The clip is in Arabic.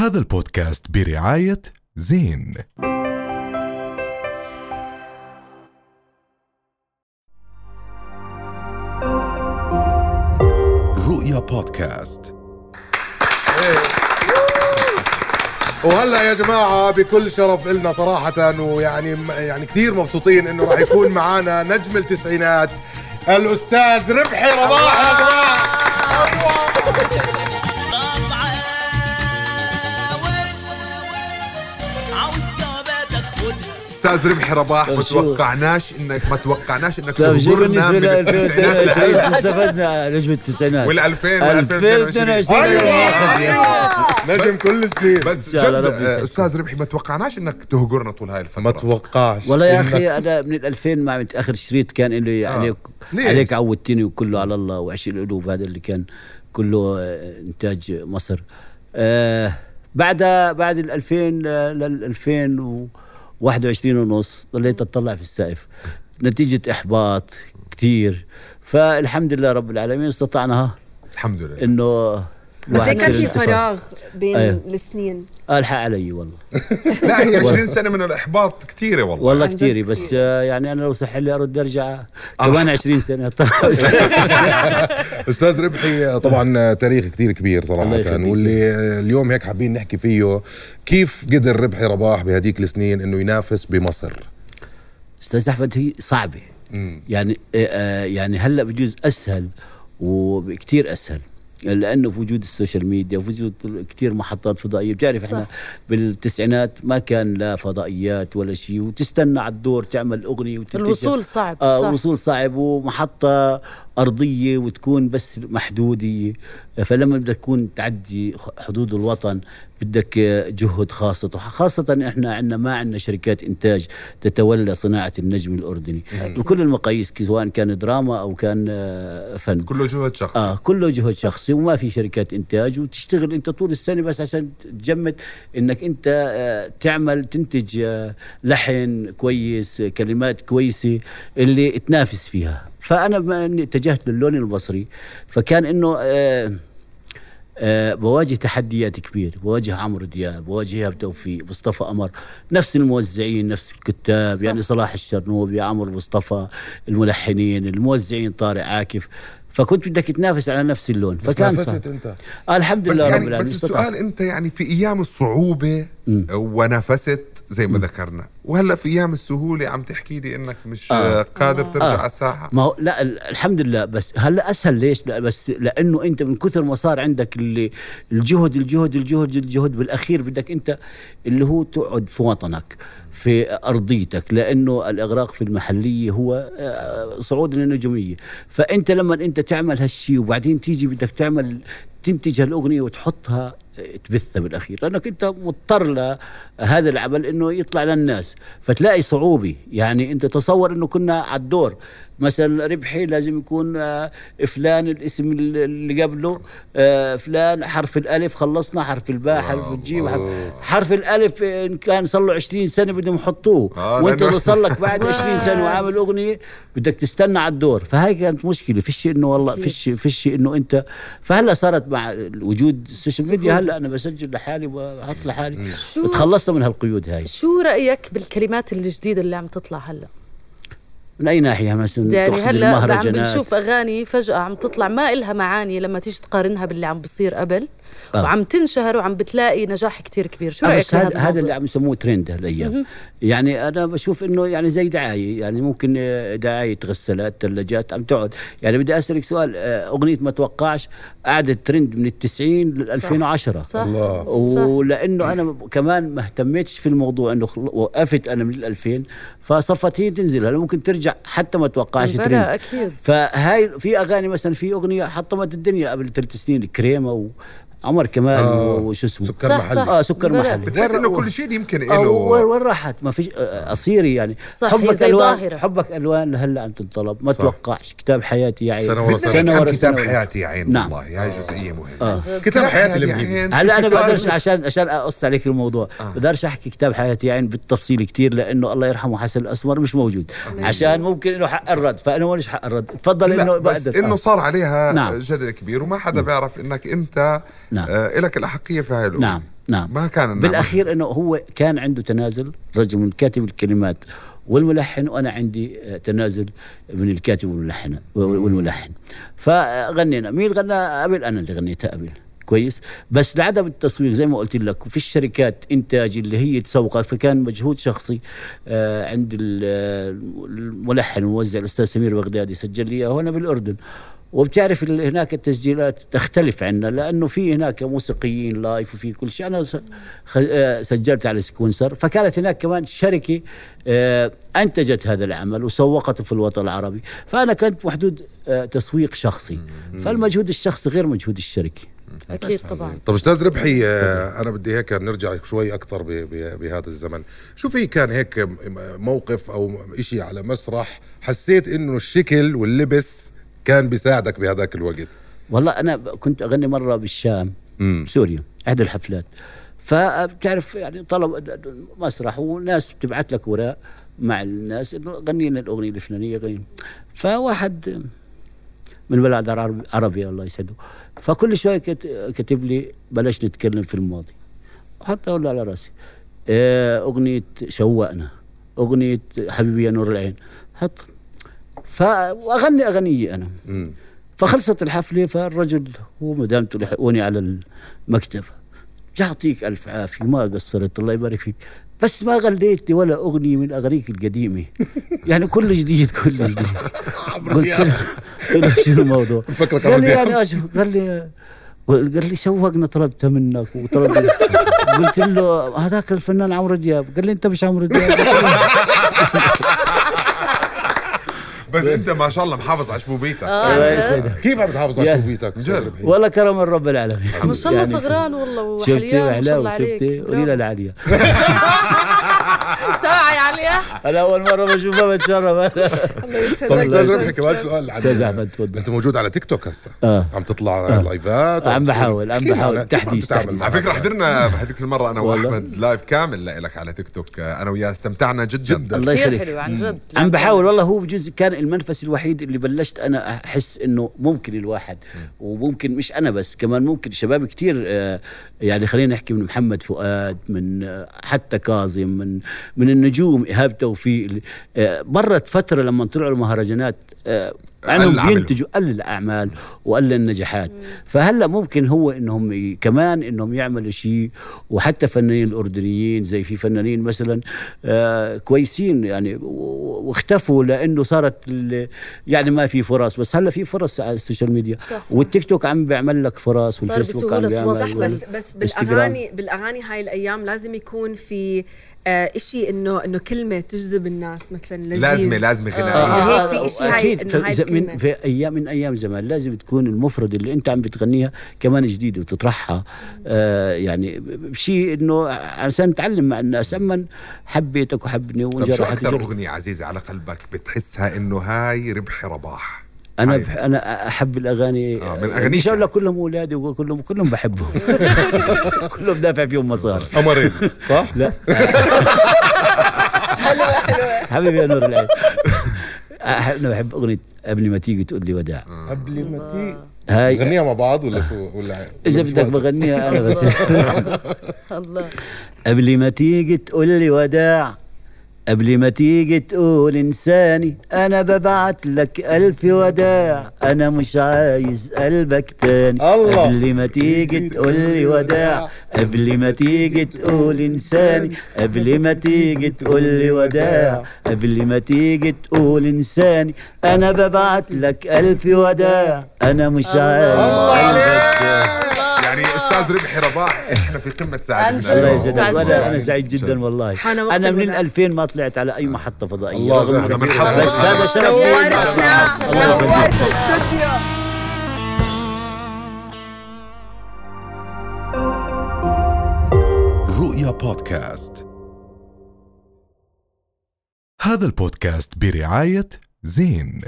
هذا البودكاست برعاية زين. رؤيا بودكاست. وهلا يا جماعة بكل شرف إلنا صراحة ويعني يعني كثير مبسوطين إنه راح يكون معنا نجم التسعينات الأستاذ ربحي رباح يا جماعة. أستاذ ربحي رباح ما طيب؟ توقعناش انك ما توقعناش إنك طيب بالنسبة من ل التسعينات 2022 لهلا. استفدنا نجم التسعينات وال 2000 وال 2022 2022 أيوة. نجم كل سنين بس إن شاء الله جد. آه، أستاذ ربحي ما توقعناش إنك تهجرنا طول هاي الفترة ما توقعش والله يا أخي أنا من ال 2000 مع مت- آخر شريط كان اللي عليك ليش؟ عليك عودتني وكله على الله وعش القلوب هذا اللي كان كله آه، إنتاج مصر آه بعد بعد ال 2000 لل 2021 ونص ضليت أطلع في السقف. نتيجة إحباط كثير فالحمد لله رب العالمين استطعنا. الحمد لله. إنه بس هيك كان في. فراغ بين أيوة. السنين؟ ألحق علي والله. لا هي 20 سنة من الإحباط كثيره والله. والله عن جد كثير بس كتير. آه، يعني أنا لو صح لي أرد أرجع كمان 20 سنة. أستاذ ربحي طبعا تاريخ كتير كبير صراحة. واللي اليوم هيك حابين نحكي فيه كيف قدر ربحي رباح بهديك السنين إنه ينافس بمصر؟ أستاذ أحمد هي صعبة. يعني آه، آه، يعني هلأ بجوز أسهل وكثير أسهل. لأنه في وجود السوشيال ميديا وفي وجود كثير محطات فضائية. بتعرف إحنا بالتسعينات ما كان لا فضائيات ولا شيء وتستنى على الدور تعمل أغنية وتنتج الوصول صعب آه صح. وصول صعب ومحطة أرضية وتكون بس محدودة. فلما بدك تكون تعدي حدود الوطن بدك جهد خاصة خاصة إحنا عندنا ما عندنا شركات إنتاج تتولى صناعة النجم الأردني. بكل المقاييس سواء كان دراما أو كان فن. كله جهد شخصي. آه كله جهد شخصي وما في شركات إنتاج وتشتغل أنت طول السنة بس عشان تجمد إنك أنت آه تعمل تنتج آه لحن كويس كلمات كويسة اللي تنافس فيها. فأنا بما أني اتجهت للون البصري فكان إنه آه آه بواجه تحديات كبير بواجه عمرو دياب بواجه ايهاب توفيق مصطفى قمر نفس الموزعين نفس الكتاب صح. يعني صلاح الشرنوبي عمرو مصطفى الملحنين الموزعين طارق عاكف فكنت بدك تنافس على نفس اللون بس فكان نافست. أنت آه الحمد بس لله رب يعني العالمين بس. السؤال أنت يعني في أيام الصعوبة ونفست زي ما ذكرنا وهلا في أيام السهولة عم تحكي لي إنك مش آه. آه. قادر ترجع آه. على الساحة ما هو لا ال- الحمد لله بس هلا أسهل ليش؟ لا بس لأنه أنت من كثر ما صار عندك اللي الجهد الجهد الجهد الجهد بالأخير بدك أنت اللي هو تقعد في وطنك في أرضيتك لأنه الإغراق في المحلية هو آه، صعود للنجومية فأنت لما أنت تعمل هالشيء وبعدين تيجي بدك تعمل تنتج هالأغنية وتحطها آه، تبثها بالأخير لأنك أنت مضطر لهذا العمل إنه يطلع للناس. فتلاقي صعوبة. يعني أنت تصور إنه كنا على الدور. مثلا ربحي لازم يكون آه، فلان الاسم اللي قبله آه، فلان حرف الألف خلصنا حرف الباء حرف الجيم حرف, حرف الألف إن كان صار له 20 سنة بدهم يحطوه. آه، وأنت إذا صار لك بعد 20 سنة وعامل أغنية بدك تستنى على الدور. فهاي كانت مشكلة. فيش إنه والله فيش فيش إنه انت فهلأ صارت مع وجود السوشيال ميديا هلأ أنا بسجل لحالي وبحط لحالي. تخلصنا من هالقيود هاي. شو رأيك بالكلمات الجديدة اللي عم تطلع هلأ؟ من أي ناحية؟ مثلا يعني تقصد هلأ عم بنشوف أغاني فجأة عم تطلع ما إلها معاني لما تيجي تقارنها باللي عم بصير قبل آه. وعم تنشهر وعم بتلاقي نجاح كتير كبير. شو آه، رأيك بس هذا هذا اللي؟ عم يسموه ترند هالأيام. يعني أنا بشوف إنه يعني زي دعاية يعني ممكن دعاية غسالات ثلاجات عم تقعد. يعني بدي أسألك سؤال آه، أغنية ما توقعش قعدت ترند من التسعين لل 2010 صح. الله ولأنه أنا كمان ما اهتميتش في الموضوع إنه وقفت أنا من ال 2000 فصفت هي تنزل. هلا ممكن ترجع حتى ما توقعش ترند أكيد. فهاي في أغاني مثلا في أغنية حطمت الدنيا قبل ثلاث سنين كريمة وعمر كمال آه. وشو اسمه سكر صح، محلي صح. آه سكر. محلي بتحس إنه كل شيء يمكن آه، وين له وين راحت ما فيش آه، قصيري يعني صح، هي زي الوان ظاهرة. حبك ألوان لهلا عم تنطلب ما. توقعش كتاب حياتي يا عين سنة ورا بدنا سنة. كتاب. حياتي يا عين نعم. والله هاي جزئية مهمة آه. كتاب حياتي المهيب هلأ أنا بقدرش عشان عشان أقص عليك الموضوع آه. بقدرش أحكي كتاب حياتي يعني بالتفصيل كتير لأنه الله يرحمه حسن الأسمر مش موجود عشان ممكن له حق الرد فأنا ماليش حق الرد تفضل إنه لا بس بقدر إنه آه. صار عليها نعم. جدل كبير وما حدا بيعرف إنك أنت نعم. آه لك الأحقية في هاي الأغنية. نعم نعم. ما كان النعم. بالأخير إنه هو كان عنده تنازل رجل من كاتب الكلمات والملحن وأنا عندي آه، تنازل من الكاتب والملحن والملحن. فغنينا. مين غنى؟ قبل أنا اللي غنيتها قبل كويس؟ بس لعدم التسويق زي ما قلت لك في الشركات إنتاج اللي هي تسوق فكان مجهود شخصي آه، عند ال- الملحن والموزع الأستاذ سمير بغدادي سجل لي هنا بالأردن. وبتعرف هناك التسجيلات تختلف عنا لأنه في هناك موسيقيين live وفي كل شيء. أنا آه، سجلت على سكونسر فكانت هناك كمان شركة آه، أنتجت هذا العمل وسوقته في الوطن العربي. فأنا كنت محدود آه، تسويق شخصي. فالمجهود الشخصي غير مجهود الشركة. أكيد طبعا. طب أستاذ ربحي أنا بدي هيك نرجع شوي أكثر بهذا الزمن. شو في كان هيك موقف أو إشي على مسرح حسيت إنه الشكل واللبس كان بيساعدك بهذاك الوقت؟ والله أنا كنت أغني مرة بالشام امم سوريا إحدى الحفلات. فبتعرف يعني طلب مسرح وناس بتبعت لك وراء مع الناس إنه غني لنا الأغنية الفلانية غني. فواحد من بلد عربي, الله يسعده. فكل شوي كت- كتب لي بلاش نتكلم في الماضي. حتى له على راسي. آه، أغنية شوقنا أغنية حبيبي يا نور العين. حط فأغني أغنية أنا. امم فخلصت الحفلة فالرجل هو مدامته لحقوني على المكتب. يعطيك ألف عافية ما قصرت الله يبارك فيك. بس ما غليت لي ولا أغنية من أغانيك القديمة. يعني كل جديد كل جديد. قلت له قلت شنو الموضوع؟ فكرك قال لي. يعني أشوف قال لي قال لي شوقنا طلبتها منك وطلبت قلت له هذاك الفنان عمرو دياب. قال لي أنت مش عمرو دياب. بس انت ما شاء الله محافظ على شبوبيتك؟ يسعدك. كيف عم تحافظ على شبوبيتك؟ والله كرم من رب العالمين. ما شاء الله صغران والله شفتي؟ وحليان ما شاء الله عليك. شفتي قولي لها العالية سامعة يا عليا أنا أول مرة بشوفها بتشرف طب أستاذ ربحي كمان سؤال. عن أستاذ أحمد تفضل أنت موجود على تيك توك هسه. آه. عم تطلع لايفات عم بحاول عم بحاول. تحديث تحديث. على فكرة حضرنا هذيك المرة أنا والله. وأحمد live كامل لك على تيك توك. أنا وياه استمتعنا جدا, جدا. الله كثير يخليك. حلو عن جد. عم بحاول والله هو بجوز كان المنفس الوحيد اللي بلشت أنا أحس إنه ممكن الواحد وممكن مش أنا بس كمان ممكن شباب كتير آه، يعني خلينا نحكي من محمد فؤاد من آه، حتى كاظم من من النجوم إيهاب توفيق آه، مرت فترة لما طلعوا المهرجانات آه، عنهم. بينتجوا قل الأعمال وقل النجاحات فهلا ممكن هو إنهم كمان إنهم يعملوا شيء وحتى فنانين الاردنيين زي في فنانين مثلا آه كويسين يعني واختفوا لأنه صارت ال- يعني ما في فرص بس هلا في فرص على السوشيال ميديا صح، صح. والتيك توك عم بيعمل لك فرص والفيسبوك عم بيعمل بس بس. بالاغاني بالأغاني هاي الأيام لازم يكون في إشي انه إنه كلمة تجذب الناس مثلا لذيذ لازمه لازمة آه. غنائيه هيك في إشي هاي- أكيد إنه هاي من. في أيام من أيام زمان لازم تكون المفرد اللي أنت عم بتغنيها كمان جديده وتطرحها آه يعني بشيء إنه عشان تعلم مع الناس أما حبيتك وحبني طب شو وانجرحت أكثر. أغنية عزيزة على قلبك بتحسها إنه هاي ربحي رباح أنا. بح أنا أحب الأغاني. آه، من آه أغانيك مش أقول لك يعني. كلهم اولادي وكلهم كلهم بحبهم. كلهم دافع فيهم مصاري. قمرين صح؟ لا. حبيبي يا نور العين. أنا بحب أغنية قبل ما تيجي تقول لي وداع. قبل ما تي هاي. نغنيها مع بعض ولا شو؟ ولا إذا بدك؟ بغنيها أنا بس. الله. قبل ما تيجي تقول لي وداع. قبل ما تيجي تقول إنساني أنا ببعت لك ألف وداع أنا مش عايز قلبك تاني. الله. قبل ما تيجي تقول لي وداع قبل ما تيجي تقول إنساني قبل ما تيجي تقول لي وداع قبل ما تيجي تقول إنساني أنا ببعت لك ألف وداع أنا مش عايز قلبك تاني. يعني أستاذ ربحي رباح إحنا في قمة سعادتنا. الله سعد يسعدك وأنا. أنا سعيد جدا والله أنا من. ال 2000 ما طلعت على أي محطة فضائية الله رغم. بس هذا شرف. نورتنا. نورت الاستوديو رؤيا بودكاست هذا البودكاست برعاية زين